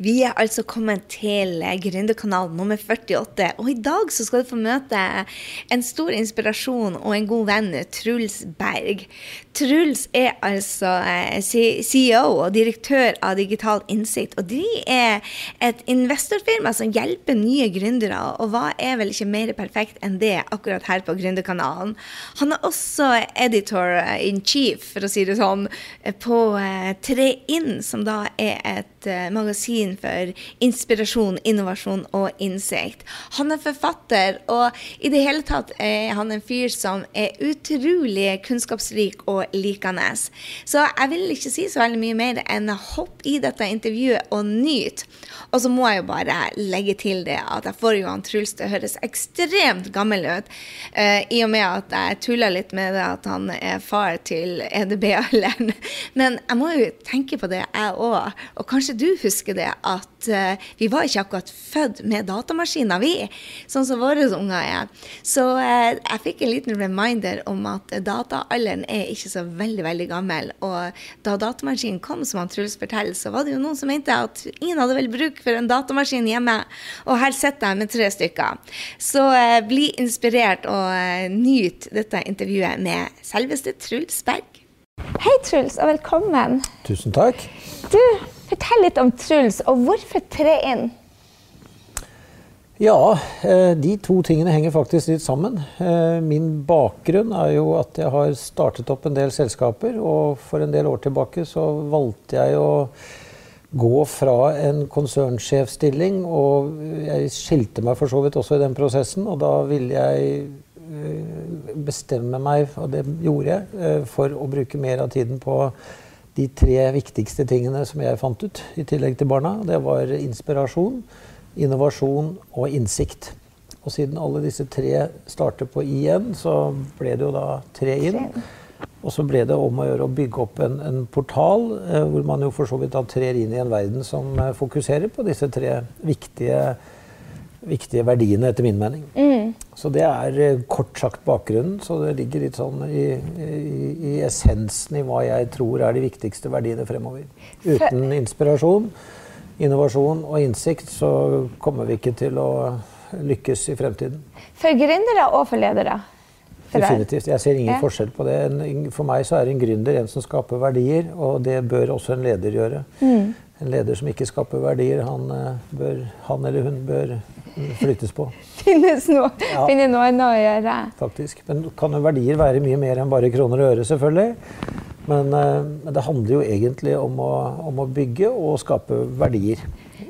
Vi er altså kommet til Gründerkanal nummer 48, og i dag så skal du få møte en stor inspirasjon og en god venn, Truls Berg. Truls er altså eh, CEO og direktør av Digital Innsikt, og de er et investorfirma som hjelper nye gründere, og hva er vel ikke mer perfekt enn det akkurat her på Gründerkanalen. Han er også editor in chief, for å si det sånn, på eh, Tre Inn, som da er et eh, magasin for inspirasjon, innovasjon og innsikt. Han er forfatter, og i det hele tatt er han en fyr som er utrolig kunnskapsrik og likende. Så jeg vil ikke si så veldig mye mer enn hopp i dette intervjuet og nyt. Og så må jeg jo bare legge til det at jeg får jo han Truls til å høres ekstremt gammel ut, uh, i og med at jeg tulla litt med det at han er far til EDB-alderen. Men jeg må jo tenke på det, jeg òg. Og kanskje du husker det, at uh, vi var ikke akkurat født med datamaskiner, vi. Sånn som våre unger er. Så uh, jeg fikk en liten reminder om at dataalderen er ikke så veldig, veldig gammel. Og da datamaskinen kom, som han Truls forteller, så var det jo noen som mente at ingen hadde vel bruk for en datamaskin hjemme. Og her sitter jeg med tre stykker. Så eh, bli inspirert og eh, nyt dette intervjuet med selveste Truls Berg. Hei, Truls, og velkommen. Tusen takk. Du, fortell litt om Truls, og hvorfor tre inn? Ja, de to tingene henger faktisk litt sammen. Min bakgrunn er jo at jeg har startet opp en del selskaper. Og for en del år tilbake så valgte jeg å gå fra en konsernsjefstilling, og jeg skilte meg for så vidt også i den prosessen. Og da ville jeg bestemme meg, og det gjorde jeg, for å bruke mer av tiden på de tre viktigste tingene som jeg fant ut, i tillegg til barna. Det var inspirasjon, innovasjon og innsikt. Og siden alle disse tre starter på I-en, så ble det jo da tre inn. Og så ble det om å gjøre å bygge opp en, en portal eh, hvor man jo for så vidt da trer inn i en verden som eh, fokuserer på disse tre viktige, viktige verdiene, etter min mening. Mm. Så det er eh, kort sagt bakgrunnen. Så det ligger litt sånn i, i, i, essensen i hva jeg tror er de viktigste verdiene fremover. Uten inspirasjon, innovasjon og innsikt så kommer vi ikke til å lykkes i fremtiden. For gründere og for ledere? Definitivt. Jeg ser ingen ja. forskjell på det. For meg så er en gründer en som skaper verdier, og det bør også en leder gjøre. Mm. En leder som ikke skaper verdier, han, bør, han eller hun bør flyttes på. Finnes noe, ja. Finne noe å gjøre. Faktisk. Men kan jo verdier være mye mer enn bare kroner og øre, selvfølgelig. Men, men det handler jo egentlig om å, om å, bygge og skape verdier.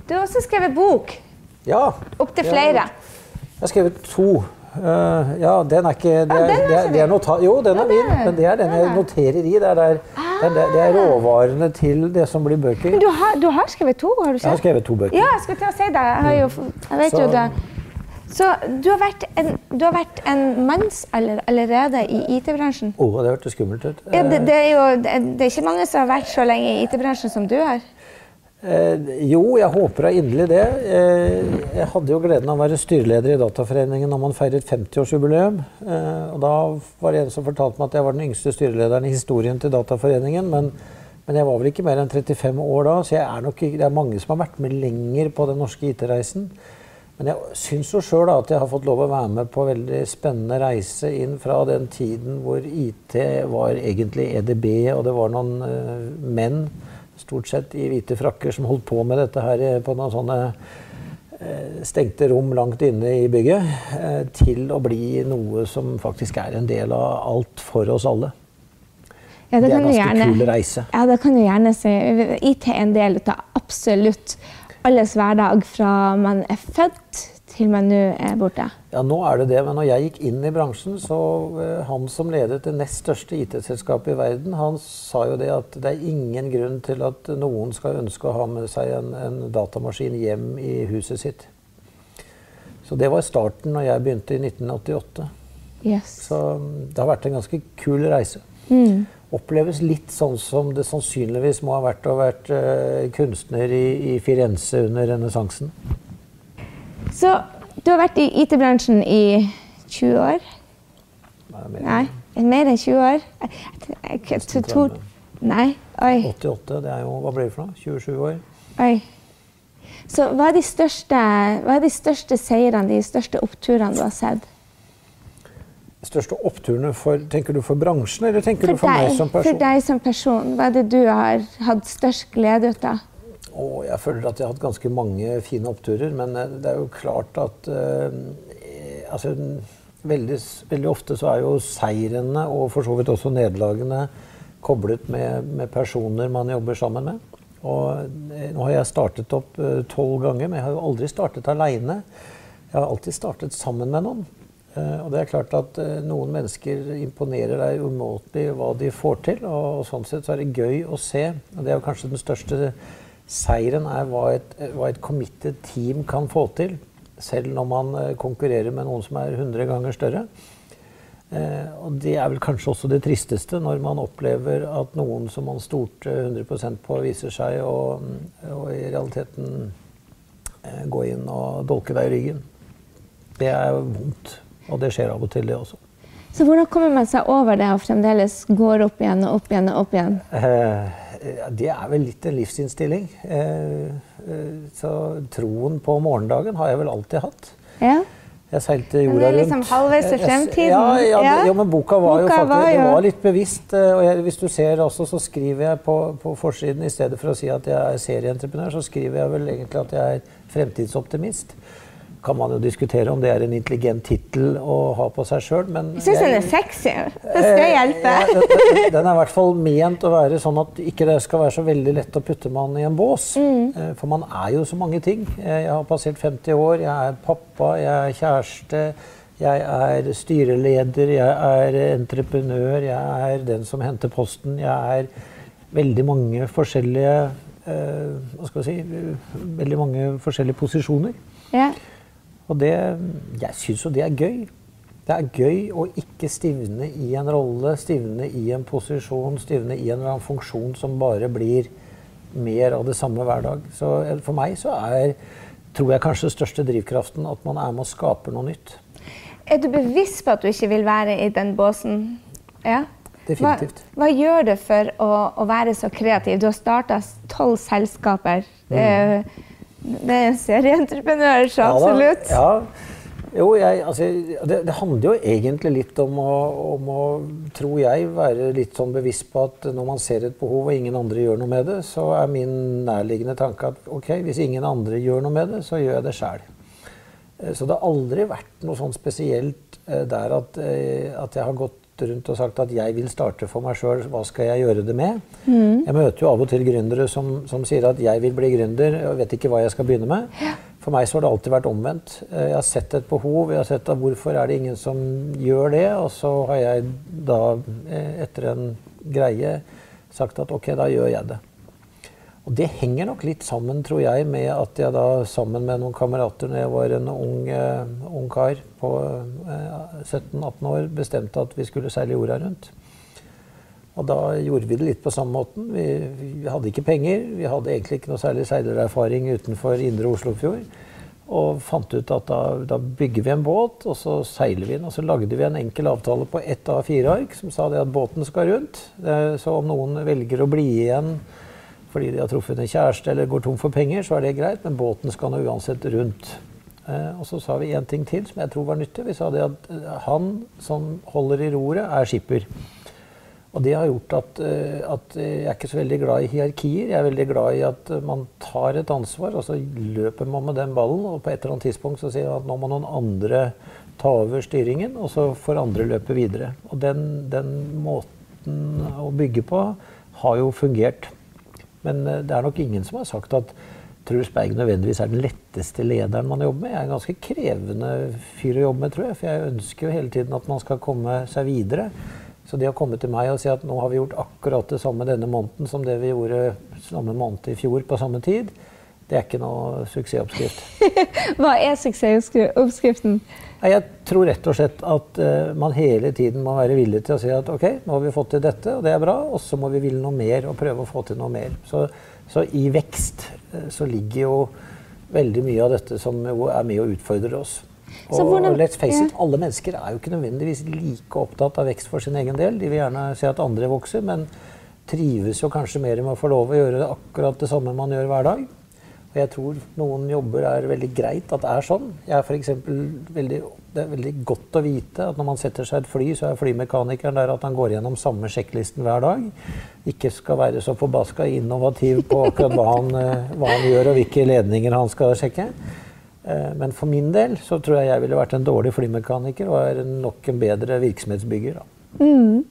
Du har også skrevet bok. Ja. Opptil flere. Jeg har skrevet to. Uh, ja, den er ikke det er, ja, det er, det er Jo, den er min, men det er den jeg noterer i. Det er, der, det er, det er råvarene til det som blir bøker. Men du har, du har skrevet to? har du sett? Jeg har skrevet to bøker. Ja, jeg skulle til å si det. Jeg, jo, jeg vet Så. jo det. Så du har vært en, du har vært en mannsalder allerede i IT-bransjen? Å, oh, det hørtes skummelt ut. Ja, det, det, er jo det, det, er ikke mange som har vært så lenge i IT-bransjen som du har. Eh, jo, jeg håper da inderlig det. Eh, jeg hadde jo gleden av å være styreleder i Dataforeningen når man feiret 50-årsjubileum. Eh, og da var det en som fortalte meg at jeg var den yngste styrelederen i historien til Dataforeningen. Men, men jeg var vel ikke mer enn 35 år da, så er nok, det er mange som har vært med lenger på den norske IT-reisen. Men jeg syns jo sjøl at jeg har fått lov å være med på en veldig spennende reise inn fra den tiden hvor IT var egentlig EDB, og det var noen uh, menn stort sett i hvite frakker som holdt på med dette her på noen sånne eh, stengte rom langt inne i bygget, eh, til å bli noe som faktisk er en del av alt for oss alle. Ja, det, det, er en ganske gjerne, kul reise. Ja, det kan du gjerne si. IT er en del av absolutt alles hverdag fra man er født til man nå er borte? Ja, nå er det det. Men når jeg gikk inn i bransjen, så uh, han som ledet det nest største IT-selskapet i verden, han sa jo det at det er ingen grunn til at noen skal ønske å ha med seg en, en datamaskin hjem i huset sitt. Så det var starten når jeg begynte i 1988. Yes. Så mm, det har vært en ganske kul reise. Mm. Oppleves litt sånn som det sannsynligvis må ha vært å ha vært uh, kunstner i, i, Firenze under renessansen. Så du har vært i IT-bransjen i 20 år? Nei, mer, Nei, mer enn 20 år? Jeg, jeg, jeg, to, nei, oi. 88, det er jo Hva blir det for noe? 27 år? Oi. Så hva er de største, hva er de største seirene, de største oppturene du har sett? Største oppturene for, Tenker du for bransjen, eller tenker for du for deg, meg som person? For deg som person. Hva er det du har hatt størst glede ut av? Og jeg føler at jeg har hatt ganske mange fine oppturer, men eh, det er jo klart at eh, altså, veldig, veldig, ofte så er jo seirene og for så vidt også nederlagene koblet med, med personer man jobber sammen med. Og eh, nå har jeg startet opp eh, tolv ganger, men jeg har jo aldri startet aleine. Jeg har alltid startet sammen med noen. Eh, og det er klart at noen mennesker imponerer deg umåtelig hva de får til. Og, sånn sett så er det gøy å se. Og det er jo kanskje den største seieren er hva et, hva et committed team kan få til. Selv når man konkurrerer med noen som er 100 ganger større. Eh, og det er vel kanskje også det tristeste, når man opplever at noen som man stolte 100% på, viser seg å i realiteten eh, gå inn og dolke deg i ryggen. Det er vondt. Og det skjer av og til, det også. Så hvordan kommer man seg over det og fremdeles går opp igjen og opp igjen og opp igjen? Eh, det er vel litt en livsinnstilling. Eh, eh, så troen på morgendagen har jeg vel alltid hatt. Ja. Jeg seilte jorda rundt. Liksom halvveis til fremtiden? Ja, ja, ja. ja, men boka var boka jo faktisk var jo... Det var litt bevisst. Eh, og jeg, hvis du ser også, så skriver jeg på, på, forsiden i stedet for å si at jeg er serieentreprenør, så skriver jeg vel egentlig at jeg er fremtidsoptimist kan man jo diskutere om det er en intelligent tittel å ha på seg sjøl, men Jeg syns den er sexy. Det skal jeg hjelpe. Ja, den er i hvert fall ment å være sånn at ikke det skal være så veldig lett å putte man i en bås. Mm. Eh, for man er jo så mange ting. Eh, jeg har passert 50 år, jeg er pappa, jeg er kjæreste. Jeg er styreleder, jeg er entreprenør, jeg er den som henter posten. Jeg er veldig mange forskjellige Hva skal vi si Veldig mange forskjellige posisjoner. Ja. Og det, jeg syns jo det er gøy. Det er gøy å ikke stivne i en rolle, stivne i en posisjon, stivne i en eller annen funksjon som bare blir mer av det samme hver dag. Så for meg så er, tror jeg kanskje største drivkraften at man er med å skape noe nytt. Er du bevisst på at du ikke vil være i den båsen? Ja? Definitivt. Hva, hva gjør du for å, å, være så kreativ? Du har starta tolv selskaper. Mm. Eh, det er en serieentreprenør, så absolutt. Ja, jo, jeg, altså, det, det, handler jo egentlig litt om å, om å, tror jeg, være litt sånn bevisst på at når man ser et behov og ingen andre gjør noe med det, så er min nærliggende tanke at ok, hvis ingen andre gjør noe med det, så gjør jeg det sjæl. Eh, så det har aldri vært noe sånn spesielt eh, der at, eh, at jeg har gått rundt og sagt at jeg vil starte for meg sjøl, hva skal jeg gjøre det med? Mm. Jeg møter jo av og til gründere som, som, sier at jeg vil bli gründer og vet ikke hva jeg skal begynne med. Ja. For meg så har det alltid vært omvendt. Eh, jeg har sett et behov, jeg har sett at hvorfor er det ingen som gjør det? Og så har jeg da, eh, etter en greie, sagt at ok, da gjør jeg det. Og det henger nok litt sammen, tror jeg, med at jeg da sammen med noen kamerater når jeg var en ung, uh, ung kar på uh, eh, 17-18 år, bestemte at vi skulle seile jorda rundt. Og da gjorde vi det litt på samme måten. Vi, vi hadde ikke penger. Vi hadde egentlig ikke noe særlig seilererfaring utenfor indre Oslofjord. Og fant ut at da, da, bygger vi en båt, og så seiler vi den. Og så lagde vi en enkel avtale på ett av fire ark som sa det at båten skal rundt. Så om noen velger å bli igjen fordi de har truffet en kjæreste eller går tom for penger, så er det greit, men båten skal nå uansett rundt. Eh, og så sa vi en ting til som jeg tror var nyttig. Vi sa det at eh, han som holder i roret, er skipper. Og det har gjort at, eh, at, jeg er ikke så veldig glad i hierarkier. Jeg er veldig glad i at man tar et ansvar, og så løper man med den ballen. Og på et eller annet tidspunkt så sier man at nå må noen andre ta over styringen, og så får andre løpe videre. Og den, den måten å bygge på har jo fungert. Men eh, det er nok ingen som har sagt at Truls Berg nødvendigvis er den letteste lederen man jobber med. Jeg er en ganske krevende fyr å jobbe med, tror jeg. For jeg ønsker jo hele tiden at man skal komme seg videre. Så det å komme til meg og si at nå har vi gjort akkurat det samme denne måneden som det vi gjorde samme måned i fjor på samme tid, Det er ikke noe suksessoppskrift. Hva er suksessoppskriften? Jeg tror rett og slett at uh, man hele tiden må være villig til å si at ok, nå har vi fått til dette, og det er bra, og så må vi ville noe mer og prøve å få til noe mer. Så, så i vekst uh, så ligger jo veldig mye av dette som er med og utfordrer oss. Og, hvordan, let's face it, alle mennesker er jo ikke nødvendigvis like opptatt av vekst for sin egen del. De vil gjerne se at andre vokser, men trives jo kanskje mer med å få lov å gjøre akkurat det samme man gjør hver dag. Og jeg tror noen jobber er veldig greit at det er sånn. Jeg er for veldig, det er veldig godt å vite at når man setter seg et fly, så er flymekanikeren der at han går gjennom samme sjekklisten hver dag. Ikke skal være så forbaska innovativ på akkurat hva han, eh, hva han, gjør og hvilke ledninger han skal sjekke. Eh, men for min del så tror jeg jeg ville vært en dårlig flymekaniker og er nok en bedre virksomhetsbygger. Mm.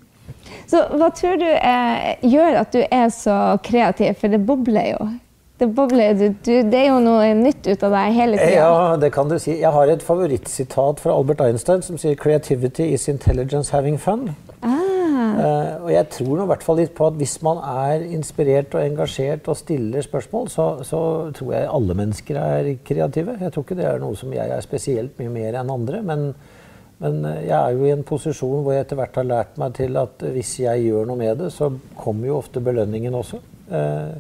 Så hva tror du er, gjør at du er så kreativ? For det bobler jo. Det bobler. Du, du, det er jo noe nytt ut av deg hele tida. Ja, det kan du si. Jeg har et favorittsitat fra Albert Einstein som sier 'Creativity is intelligence having fun'. Ah. Uh, og jeg tror nå i hvert fall litt på at hvis man er inspirert og engasjert og stiller spørsmål, så, så, tror jeg alle mennesker er kreative. Jeg tror ikke det er noe som jeg er spesielt mye mer enn andre. Men, men eh, jeg er jo i en posisjon hvor jeg etter hvert har lært meg til at hvis jeg gjør noe med det, så kommer jo ofte belønningen også. Uh,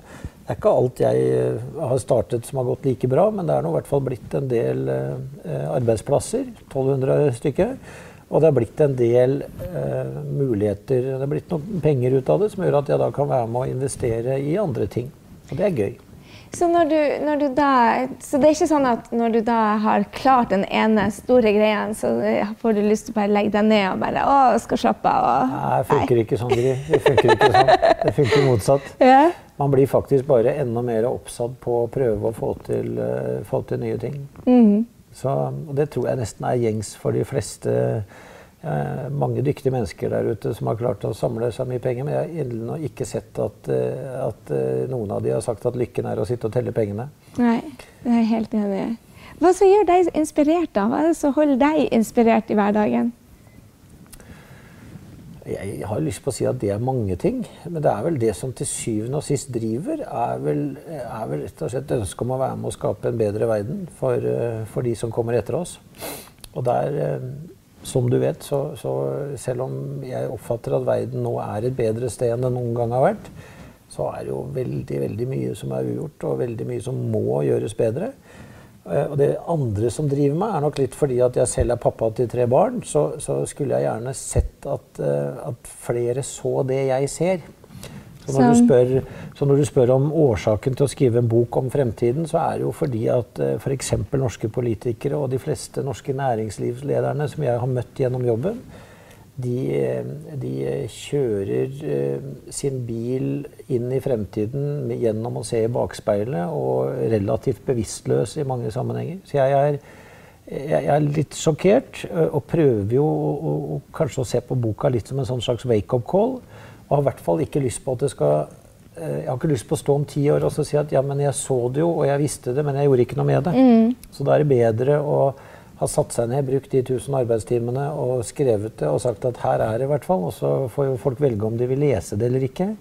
det er ikke alt jeg eh, har startet som har gått like bra, men det er nå i hvert fall blitt en del eh, arbeidsplasser. 1200 stykker. Og det har blitt en del eh, muligheter. Det har blitt noen penger ut av det som gjør at jeg da kan være med å investere i andre ting. Og det er gøy. Så, når du, når du da, så det er ikke sånn at når du da har klart den ene store greia, så får du lyst til å bare legge deg ned og bare å, skal slappe av? Nei, det funker ikke sånn, Gry. Det funker ikke sånn. Det funker motsatt. Ja man blir faktisk bare enda mer oppsatt på å prøve å få til, uh, få til nye ting. Mm. Så, og det tror jeg nesten er gjengs for de fleste. Uh, mange dyktige mennesker der ute som har klart å samle seg mye penger. Men jeg har ennå ikke sett at, uh, at noen av de har sagt at lykken er å sitte og telle pengene. Nei, det er jeg helt enig i. Hva som gjør deg inspirert, da? Hva er det som holder deg inspirert i hverdagen? Jeg har lyst på å si at det er mange ting. Men det er vel det som til syvende og sist driver, er vel, er vel rett og slett ønsket om å være med å skape en bedre verden for, eh, for de som kommer etter oss. Og der, eh, som du vet, så, så, selv om jeg oppfatter at verden nå er et bedre sted enn det noen gang har vært, så er det jo veldig, veldig mye som er ugjort, og veldig mye som må gjøres bedre. Eh, og det andre som driver meg, er nok litt fordi at jeg selv er pappa til tre barn. Så, så skulle jeg gjerne sett at, eh, at, flere så det jeg ser. Så når, spør, så når, du spør, om årsaken til å skrive en bok om fremtiden, så er det jo fordi at f.eks. For norske politikere og de fleste norske næringslivslederne som jeg har møtt gjennom jobben, de, de, kjører uh, sin bil inn i fremtiden gjennom å se i bakspeilet og relativt bevisstløs i mange sammenhenger. Så jeg er, jeg er litt sjokkert og prøver jo å, å, kanskje å se på boka litt som en sånn slags wake-up call. Og har i hvert fall ikke lyst på at det skal uh, Jeg har ikke lyst på å stå om ti år og si at ja, men jeg så det jo, og jeg visste det, men jeg gjorde ikke noe med det. Mm. Så da er det bedre å ha satt seg ned, brukt de 1000 arbeidstimene og skrevet det og sagt at her er det i hvert fall. Og så får jo folk velge om de vil lese det eller ikke.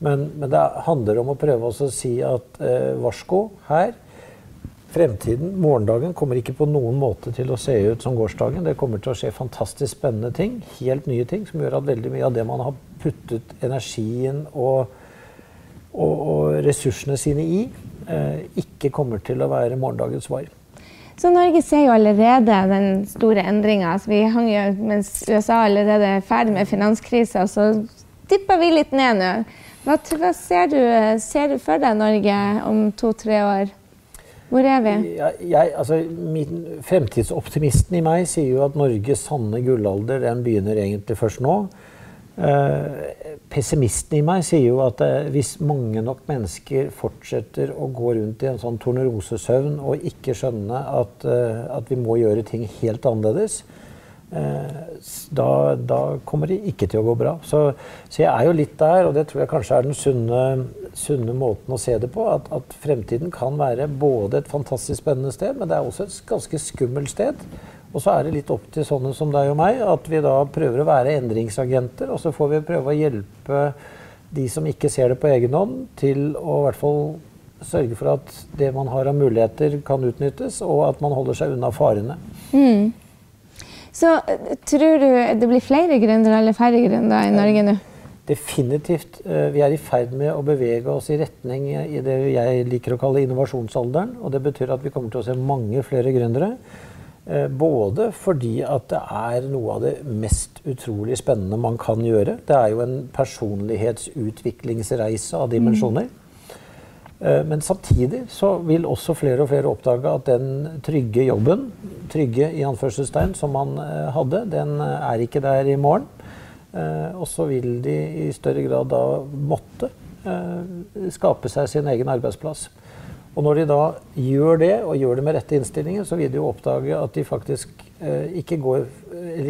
Men, men det handler om å prøve å si at eh, varsko her. Fremtiden, morgendagen, kommer ikke på noen måte til å se ut som gårsdagen. Det kommer til å skje fantastisk spennende ting, helt nye ting, som gjør at veldig mye av det man har puttet energien og, og, og ressursene sine i, eh, ikke kommer til å være morgendagens svar. Så Norge ser jo allerede den store endringa. Altså, vi hang jo, mens USA allerede er ferdig med finanskrisa, så dipper vi litt ned nå. Hva, hva ser, du, ser, du, for deg Norge om to-tre år? Hvor er vi? Jeg, jeg, altså, min, fremtidsoptimisten i meg sier jo at Norges sanne gullalder den begynner egentlig først nå. Uh, pessimisten i meg sier jo at uh, hvis mange nok mennesker fortsetter å gå rundt i en sånn tornerosesøvn og ikke skjønne at, uh, at, vi må gjøre ting helt annerledes, da, da, kommer det ikke til å gå bra. Så, så, jeg er jo litt der, og det tror jeg kanskje er den sunne, sunne måten å se det på. At, at fremtiden kan være både et fantastisk spennende sted, men det er også et ganske skummelt sted. Og så er det litt opp til sånne som deg og meg at vi da prøver å være endringsagenter. Og så får vi prøve å hjelpe de som ikke ser det på egen hånd, til å i hvert fall sørge for at det man har av muligheter, kan utnyttes, og at man holder seg unna farene. Mm. Så eh, tror du det blir flere gründere eller færre gründere i Norge nå? Definitivt. Eh, vi er i ferd med å bevege oss i retning i det jeg liker å kalle innovasjonsalderen. Og det betyr at vi kommer til å se mange flere gründere. Eh, både fordi at det er noe av det mest utrolig spennende man kan gjøre. Det er jo en personlighetsutviklingsreise av dimensjoner. Mm. Men samtidig så vil også flere og flere oppdage at den trygge jobben, trygge i anførselstegn, som man eh, hadde, den er ikke der i morgen. Og så vil de i større grad da måtte skape seg sin egen arbeidsplass. Og når de da gjør det, og gjør det med rette innstillingen, så vil de jo oppdage at de faktisk eh, ikke, går,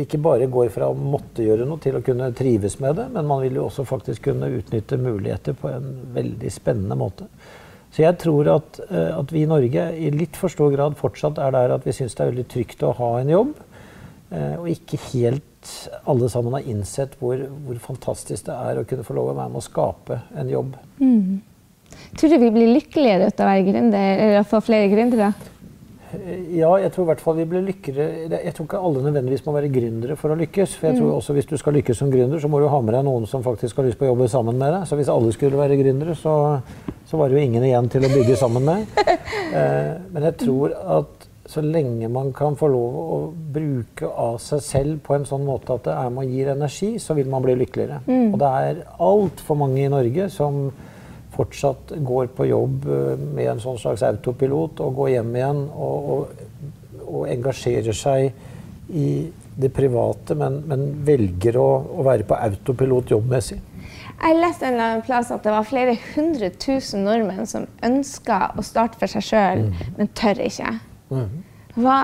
ikke, bare går fra å måtte gjøre noe til å kunne trives med det, men man vil jo også faktisk kunne utnytte muligheter på en veldig spennende måte. Så jeg tror at, eh, at vi i Norge i litt for stor grad fortsatt er der at vi syns det er veldig trygt å ha en jobb, eh, og ikke helt alle sammen har innsett hvor, hvor fantastisk det er å kunne få lov å være med å skape en jobb. Mm. Tror du vi blir lykkeligere av å være gründer, eller å få flere gründere? Ja, jeg tror i hvert fall vi blir lykkeligere. Jeg tror ikke alle nødvendigvis må være gründere for å lykkes. For jeg tror mm. også hvis du skal lykkes som gründer, så må du ha med deg noen som faktisk har lyst på å jobbe sammen med deg. Så hvis alle skulle være gründere, så, så var det jo ingen igjen til å bygge sammen med. Eh, men jeg tror at så lenge man kan få lov å bruke av seg selv på en sånn måte at det er og gir energi, så vil man bli lykkeligere. Mm. Og det er altfor mange i Norge som fortsatt går på jobb eh, med en sånn slags autopilot og går hjem igjen og, og, og engasjerer seg i det private, men, men velger å, å, være på autopilot jobbmessig. Jeg leste en annen plass at det var flere hundre tusen nordmenn som ønska å starte for seg sjøl, mm. men tør ikke. Mm. Hva,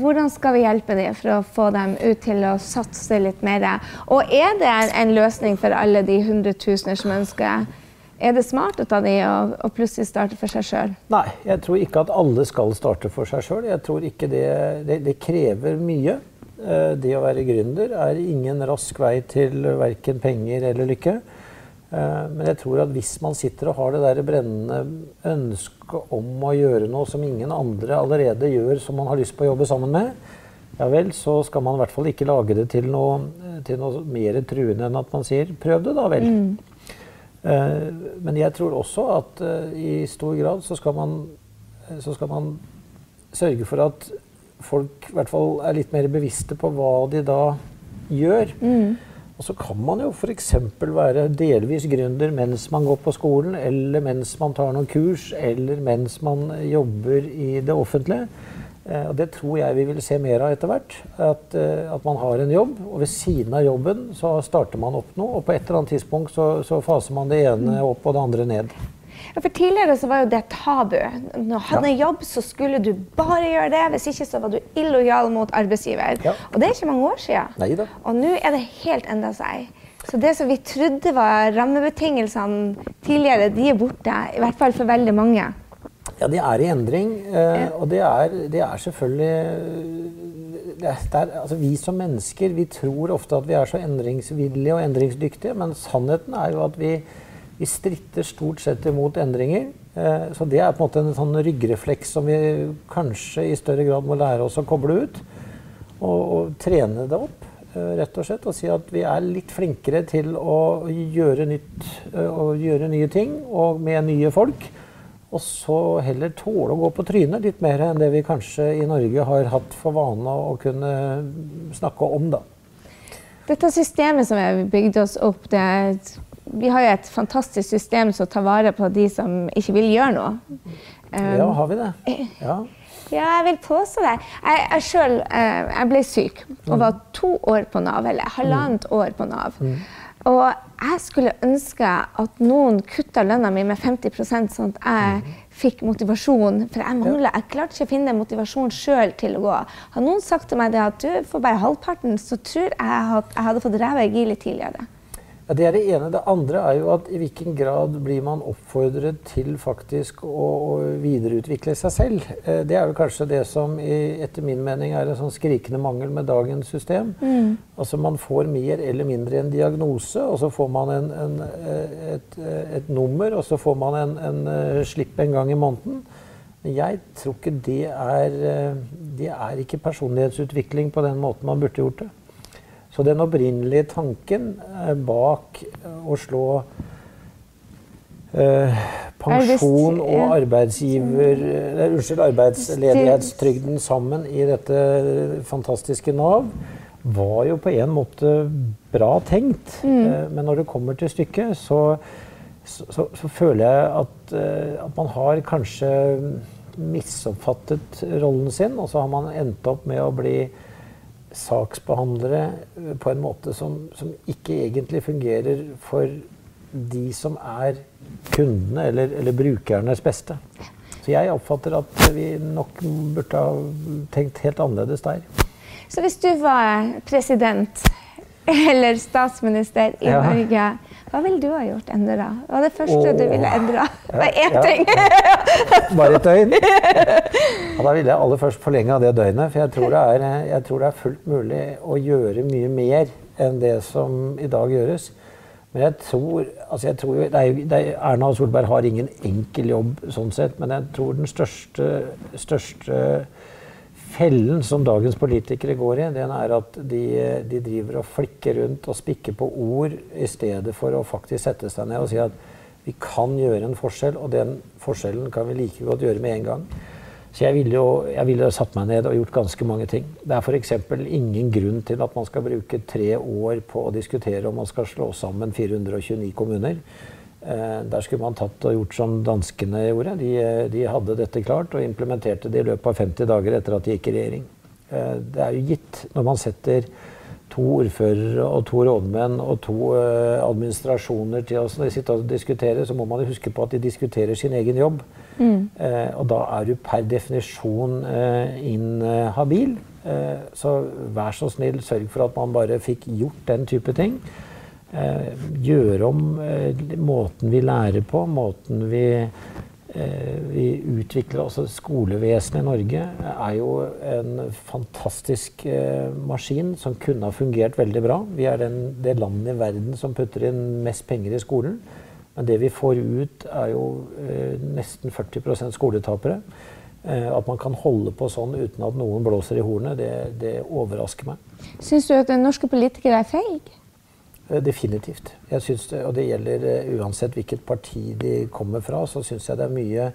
hvordan skal vi hjelpe dem for å få dem ut til å satse litt mer? Og er det en, en løsning for alle de hundretusener som ønsker er det smart av de å, plutselig starte for seg sjøl? Nei, jeg tror ikke at alle skal starte for seg sjøl. Jeg tror ikke det, det, det, krever mye. Eh, det å være gründer er ingen rask vei til verken penger eller lykke. Eh, men jeg tror at hvis man sitter og har det der brennende ønsket om å gjøre noe som ingen andre allerede gjør, som man har lyst på å jobbe sammen med, ja vel, så skal man i hvert fall ikke lage det til noe, til noe mer truende enn at man sier 'prøv det, da vel'. Mm. Eh, men jeg tror også at eh, i stor grad så skal man, eh, så skal man sørge for at folk i hvert fall er litt mer bevisste på hva de da gjør. Mm. Og så kan man jo f.eks. være delvis gründer mens man går på skolen, eller mens man tar noen kurs, eller mens man jobber i det offentlige. Eh, og det tror jeg vi vil se mer av etter hvert. At, eh, at, man har en jobb, og ved siden av jobben så starter man opp noe. Og på et eller annet tidspunkt så, så faser man det ene mm. opp og det andre ned. Ja, for Tidligere så var jo det tabu. Når du hadde ja. jobb, så skulle du bare gjøre det. Hvis ikke så var du illojal mot arbeidsgiver. Ja. Og det er ikke mange år siden. Neida. Og nå er det helt enda seg. Så det som vi trodde var rammebetingelsene tidligere, de er borte. I hvert fall for veldig mange. Ja, de er i endring. Eh, og det er, det er selvfølgelig det er, det er, altså Vi som mennesker vi tror ofte at vi er så endringsvillige og endringsdyktige, men sannheten er jo at vi, vi stritter stort sett imot endringer. Eh, så det er på en måte en sånn ryggrefleks som vi kanskje i større grad må lære oss å koble ut. Og, og trene det opp, eh, rett og slett. Og si at vi er litt flinkere til å gjøre nytt og gjøre nye ting og med nye folk. Og så heller tåle å gå på trynet litt mer enn det vi kanskje i Norge har hatt for vane å kunne snakke om, da. Dette systemet som vi bygde oss opp, det er, vi har jo et fantastisk system som tar vare på de som ikke vil gjøre noe. Um, ja, har vi det? Ja. Ja, jeg vil påstå det. Jeg, jeg selv, eh, jeg ble syk og var to år på Nav, eller halvannet mm. år på Nav. Mm. Og jeg skulle ønske at noen kutta lønna mi med 50 sånn at jeg mhm. fikk motivasjon. For jeg mangler, jeg klarte ikke å finne motivasjon sjøl til å gå. Har noen sagt til meg det at du får bare halvparten, så tror jeg at jeg hadde fått ræva i gilet tidligere. Ja, Det er det ene. Det andre er jo at i hvilken grad blir man oppfordret til faktisk å, å videreutvikle seg selv. Eh, det er jo kanskje det som i, etter min mening er en sånn skrikende mangel med dagens system. Mm. Altså Man får mer eller mindre en diagnose, og så får man en, en, eh, et, eh, et, nummer, og så får man en, en slipp en gang i måneden. Men jeg tror ikke det er Det er ikke personlighetsutvikling på den måten man burde gjort det. Så den opprinnelige tanken eh, bak eh, å slå eh, pensjon og arbeidsgiver, eh, unnskyld, arbeidsledighetstrygden sammen i dette fantastiske Nav, var jo på en måte bra tenkt. Mm. Men når det kommer til stykket, så, så, så, føler jeg at, at, man har kanskje misoppfattet rollen sin, og så har man endt opp med å bli saksbehandlere eh, på en måte som, som, ikke egentlig fungerer for de som er kundene eller, eller, brukernes beste. Så jeg oppfatter at vi nok burde ha tenkt helt annerledes der. Så hvis du var president eller statsminister i ja. Norge hva ville du ha gjort endra? Hva var det første oh. du ville endra? Bare én ja, ting! Bare et døgn? Da ville jeg aller først forlenge det døgnet. For jeg tror, er, jeg tror, det er, fullt mulig å gjøre mye mer enn det som i dag gjøres. Men jeg tror, altså jeg tror det er, det er, Erna Solberg har ingen enkel jobb sånn sett, men jeg tror den største, største fellen som dagens politikere går i, den er at de, de, driver og flikker rundt og spikker på ord i stedet for å faktisk sette seg ned og si at vi kan gjøre en forskjell, og den forskjellen kan vi like godt gjøre med en gang. Så jeg ville jo jeg ville satt meg ned og gjort ganske mange ting. Det er f.eks. ingen grunn til at man skal bruke tre år på å diskutere om man skal slå sammen 429 kommuner. Eh, der skulle man tatt og gjort som danskene gjorde. De, de, hadde dette klart og implementerte det i løpet av 50 dager etter at de gikk i regjering. Eh, det er jo gitt når man setter to ordførere og to rådmenn og to administrasjoner til oss når de sitter og diskuterer, så må man jo huske på at de diskuterer sin egen jobb. Mm. Og da er du per definisjon inhabil. så vær så snill, sørg for at man bare fikk gjort den type ting. Eh, gjøre om eh, måten vi lærer på, måten vi, eh, vi utvikler Altså skolevesenet i Norge er jo en fantastisk maskin som kunne ha fungert veldig bra. Vi er den, det landet i verden som putter inn mest penger i skolen. Men det vi får ut, er jo nesten 40% skoletapere. At man kan holde på sånn uten at noen blåser i hornet, det, det overrasker meg. Syns du at norske politikere er feige? Eh, definitivt. Jeg synes og det gjelder eh, uansett hvilket parti de kommer fra, så syns jeg det er mye,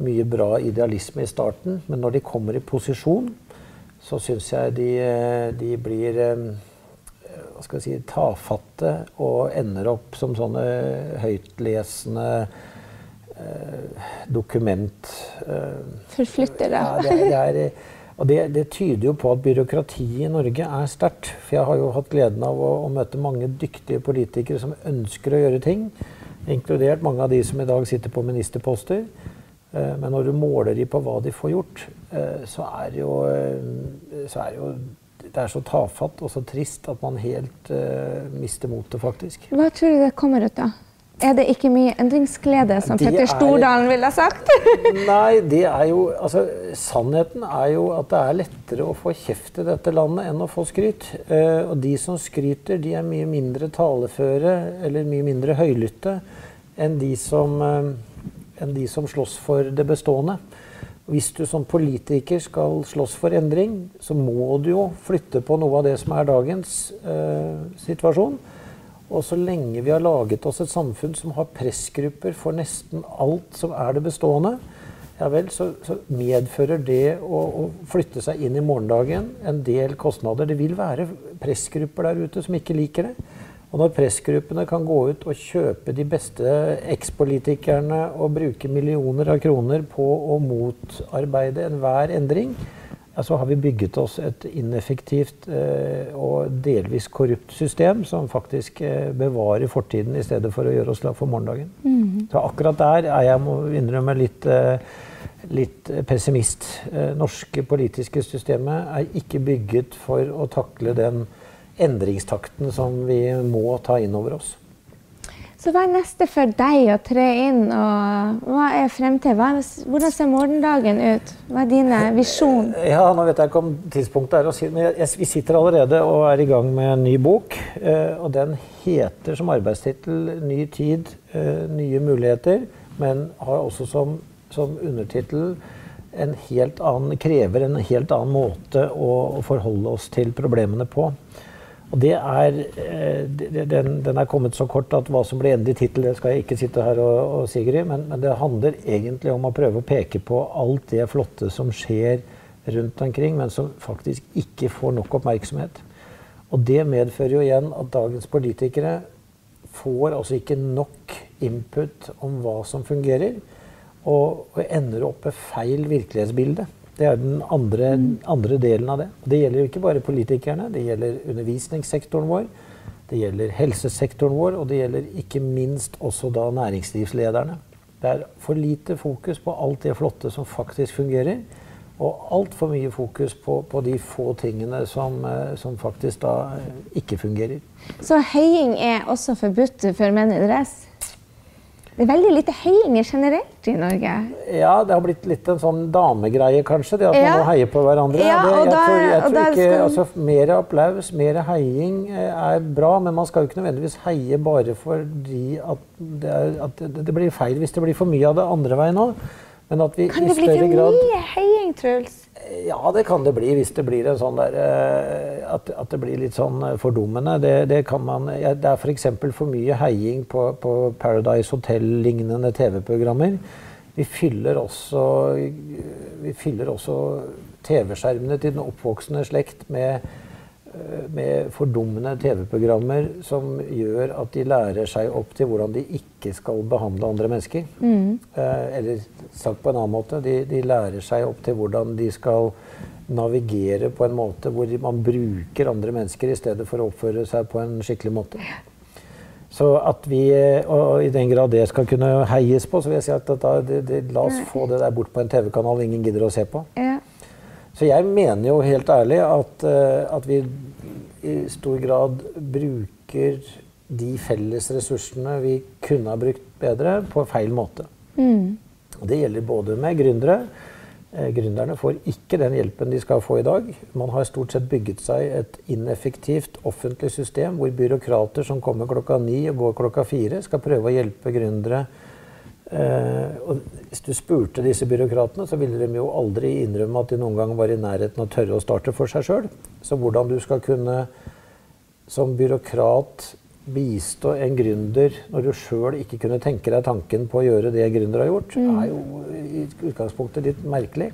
mye, bra idealisme i starten. Men når de kommer i posisjon, så syns jeg de, eh, de blir hva skal jeg si, tafatte og ender opp som sånne høytlesende eh, dokument... Eh, Forflyttere. Ja, det, det er, og det, det, tyder jo på at byråkratiet i Norge er sterkt. For jeg har jo hatt gleden av å, å, møte mange dyktige politikere som ønsker å gjøre ting. Inkludert mange av de som i dag sitter på ministerposter. Eh, men når du måler de på hva de får gjort, eh, så er jo, eh, så er jo det er så tafatt og så trist at man helt uh, mister motet, faktisk. Hva tror du det kommer ut av? Er det ikke mye endringsglede, som Petter Stordalen ville ha sagt? nei, det er jo Altså, sannheten er jo at det er lettere å få kjeft i dette landet enn å få skryt. Uh, og de som skryter, de er mye mindre taleføre eller mye mindre høylytte enn de som, uh, enn de som slåss for det bestående. Hvis du som politiker skal slåss for endring, så må du jo flytte på noe av det som er dagens uh, situasjon. Og så lenge vi har laget oss et samfunn som har pressgrupper for nesten alt som er det bestående, ja vel, så, så medfører det å, å, flytte seg inn i morgendagen en del kostnader. Det vil være pressgrupper der ute som ikke liker det. Og når pressgruppene kan gå ut og kjøpe de beste ekspolitikerne og bruke millioner av kroner på å motarbeide enhver endring, ja, så har vi bygget oss et ineffektivt eh, og delvis korrupt system som faktisk eh, bevarer fortiden i stedet for å gjøre oss klar for morgendagen. Mm. Så akkurat der er jeg må innrømme litt, eh, litt pessimist. Eh, norske politiske systemet er ikke bygget for å takle den endringstakten som vi må ta inn over oss. Så hva er neste for deg å tre inn, og hva er fremtiden? Hvordan ser morgendagen ut? Hva er dine visjon? Ja, nå vet jeg ikke om tidspunktet er å si men Vi sitter allerede og er i gang med en ny bok. Eh, og den heter som arbeidstittel 'Ny tid, eh, nye muligheter', men har også som, som undertittel en helt annen, krever en helt annen måte å forholde oss til problemene på. Og det er, eh, den, den, er kommet så kort at hva som blir endelig tittel, det skal jeg ikke sitte her og, og si, men, men, det handler egentlig om å prøve å peke på alt det flotte som skjer rundt omkring, men som faktisk ikke får nok oppmerksomhet. Og det medfører jo igjen at dagens politikere får altså ikke nok input om hva som fungerer, og, og ender opp med feil virkelighetsbilde. Det er den andre, andre, delen av det. Det gjelder jo ikke bare politikerne. Det gjelder undervisningssektoren vår, det gjelder helsesektoren vår, og det gjelder ikke minst også da næringslivslederne. Det er for lite fokus på alt det flotte som faktisk fungerer, og altfor mye fokus på, på, de få tingene som, eh, som, faktisk da ikke fungerer. Så heiing er også forbudt for menn i dress? Det er veldig lite heiinger generelt i Norge. Ja, det har blitt litt en sånn damegreie, kanskje. Det at ja. man må heie på hverandre. Ja, det, jeg, da, tror, jeg tror ikke, skal... altså, Mer applaus, mer heiing eh, er bra, men man skal jo ikke nødvendigvis heie bare fordi at det, er, at det blir feil hvis det blir for mye av det andre veien òg. Men at vi kan det bli for mye heiing, Truls? Ja, det kan det bli hvis det blir en sånn der eh, At, at det blir litt sånn eh, fordummende. Det, det kan man ja, Det er f.eks. For, for mye heiing på, på Paradise Hotel-lignende TV-programmer. Vi fyller også, vi fyller også TV-skjermene til den oppvoksende slekt med med fordummende TV-programmer som gjør at de lærer seg opp til hvordan de ikke skal behandle andre mennesker. Mm. Eh, eller sagt på en annen måte, de, de, lærer seg opp til hvordan de skal navigere på en måte hvor man bruker andre mennesker i stedet for å oppføre seg på en skikkelig måte. Så at vi, og i den grad det skal kunne heies på, så vil jeg si at da, det, det, la oss få det der bort på en TV-kanal ingen gidder å se på. Ja. Så jeg mener jo helt ærlig at, eh, at vi i stor grad bruker de felles ressursene vi kunne ha brukt bedre, på feil måte. Mm. Det gjelder både med gründere. Eh, gründerne får ikke den hjelpen de skal få i dag. Man har stort sett bygget seg et ineffektivt offentlig system hvor byråkrater som kommer klokka ni og går klokka fire, skal prøve å hjelpe gründere og hvis du spurte disse byråkratene, så ville de jo aldri innrømme at de noen gang var i nærheten av å tørre å starte for seg sjøl. Så hvordan du skal kunne som byråkrat bistå en gründer når du sjøl ikke kunne tenke deg tanken på å gjøre det gründer har gjort, mm. er jo i utgangspunktet litt merkelig.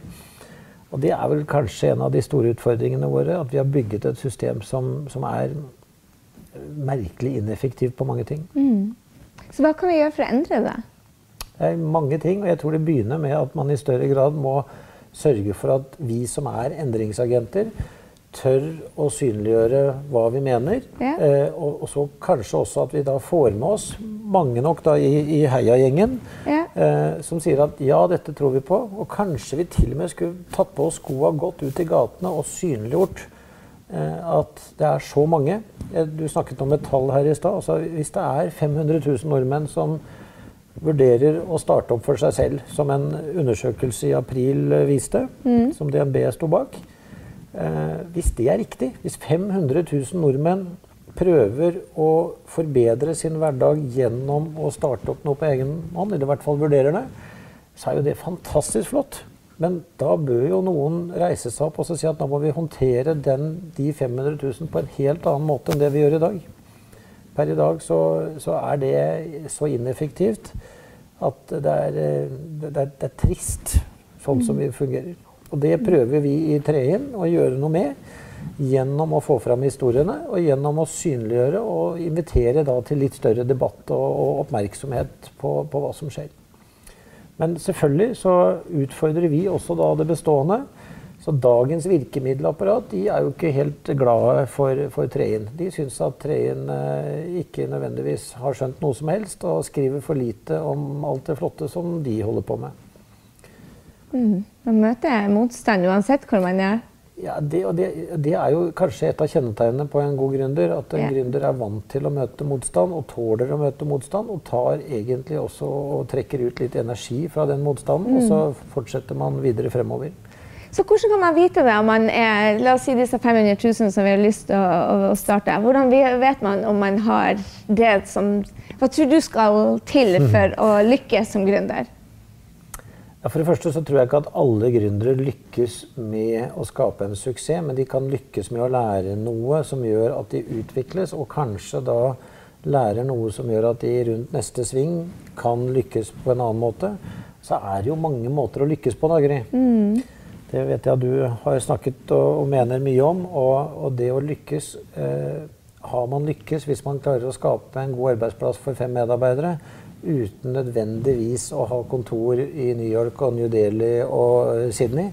Og det er vel kanskje en av de store utfordringene våre, at vi har bygget et system som, som er merkelig ineffektivt på mange ting. Mm. Så hva kan vi gjøre for å endre det? Det er mange ting, og jeg tror det begynner med at man i større grad må sørge for at vi som er endringsagenter, tør å synliggjøre hva vi mener. Ja. Eh, og, og, så kanskje også at vi da får med oss mange nok da i, i heiagjengen ja. eh, som sier at ja, dette tror vi på. Og kanskje vi til og med skulle tatt på oss skoa, gått ut i gatene og synliggjort eh, at det er så mange. Du snakket om et tall her i stad. Altså, hvis det er 500 000 nordmenn som vurderer å starte opp for seg selv, som en undersøkelse i april eh, viste, mm. som DNB sto bak. Eh, hvis det er riktig, hvis 500 000 nordmenn prøver å forbedre sin hverdag gjennom å starte opp noe på egen hånd, eller i hvert fall vurderer det, så er jo det fantastisk flott. Men da bør jo noen reise seg opp og si at nå må vi håndtere den, de 500 000 på en helt annen måte enn det vi gjør i dag. Per i dag så, så er det så ineffektivt at det er, det er, det er trist sånn som vi fungerer. Og det prøver vi i Treen å gjøre noe med gjennom å få fram historiene og gjennom å synliggjøre og invitere da til litt større debatt og, og oppmerksomhet på, på, hva som skjer. Men selvfølgelig så utfordrer vi også da det bestående. Så dagens virkemiddelapparat de er jo ikke helt glade for, for Treien. De syns at Treien eh, ikke nødvendigvis har skjønt noe som helst, og skriver for lite om alt det flotte som de holder på med. Mm. Man møter motstand uansett hvor man er. Ja, det, det, det, er jo kanskje et av kjennetegnene på en god gründer. At en ja. gründer er vant til å møte motstand og tåler å møte motstand. Og tar egentlig også og trekker ut litt energi fra den motstanden. Mm. Og så fortsetter man videre fremover. Så hvordan kan man vite det om man er La oss si disse 500 000 som vi har lyst til å, å starte. Hvordan vet man om man har det som Hva tror du skal til for å lykkes som gründer? Ja, for det første så tror jeg ikke at alle gründere lykkes med å skape en suksess, men de kan lykkes med å lære noe som gjør at de utvikles, og kanskje da lærer noe som gjør at de rundt neste sving kan lykkes på en annen måte. Så er det jo mange måter å lykkes på, da, Gry. Mm. Det vet jeg at du har snakket og, og mener mye om. Og, og det å lykkes eh, Har man lykkes hvis man klarer å skape en god arbeidsplass for fem medarbeidere uten nødvendigvis å ha kontor i New York og New Delhi og Sydney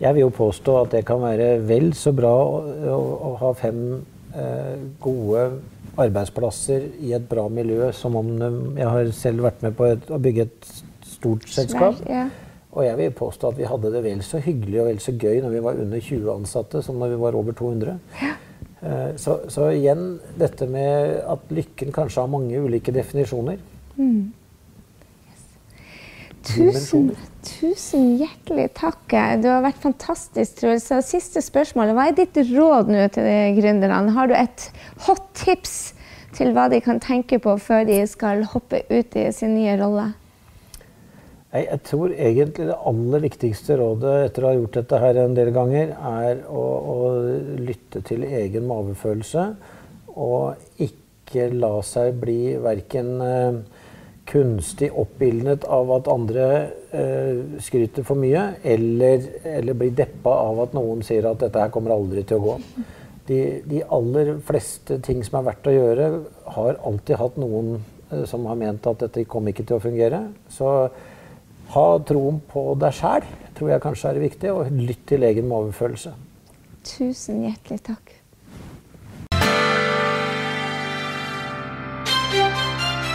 Jeg vil jo påstå at det kan være vel så bra å, å, å ha fem eh, gode arbeidsplasser i et bra miljø som om Jeg har selv vært med på et, å bygge et stort selskap. Svær, ja. Og jeg vil påstå at vi hadde det vel så hyggelig og vel så gøy når vi var under 20 ansatte som når vi var over 200. Ja. Eh, så, så, igjen dette med at lykken kanskje har mange ulike definisjoner. Mm. Yes. Tusen, tusen, hjertelig takk. Du har vært fantastisk, Truls. Siste spørsmål. Hva er ditt råd nå til gründerne? Har du et hot tips til hva de kan tenke på før de skal hoppe ut i sin nye rolle? Jeg tror egentlig det aller viktigste rådet etter å ha gjort dette her en del ganger, er å, å lytte til egen magefølelse. Og ikke la seg bli verken eh, kunstig oppildnet av at andre eh, skryter for mye, eller, eller bli deppa av at noen sier at dette her kommer aldri til å gå. De, de aller fleste ting som er verdt å gjøre, har alltid hatt noen eh, som har ment at dette kom ikke til å fungere. Så ha troen på deg sjæl tror jeg kanskje er viktig, og lytt til egen magefølelse. Tusen hjertelig takk.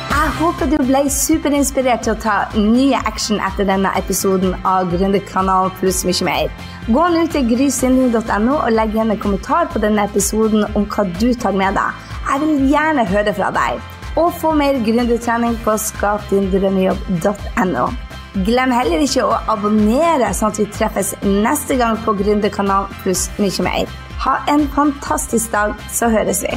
Jeg håper du ble superinspirert til å ta nye action etter denne episoden av Gründerkanalen pluss mye mer. Gå nå til grysynding.no og legg igjen en kommentar på denne episoden om hva du tar med deg. Jeg vil gjerne høre fra deg. Og få mer gründertrening på skapdindrømmejobb.no. Glem heller ikke å abonnere, sånn at vi treffes neste gang på Gründerkanalen pluss mye mer. Ha en fantastisk dag, så høres vi.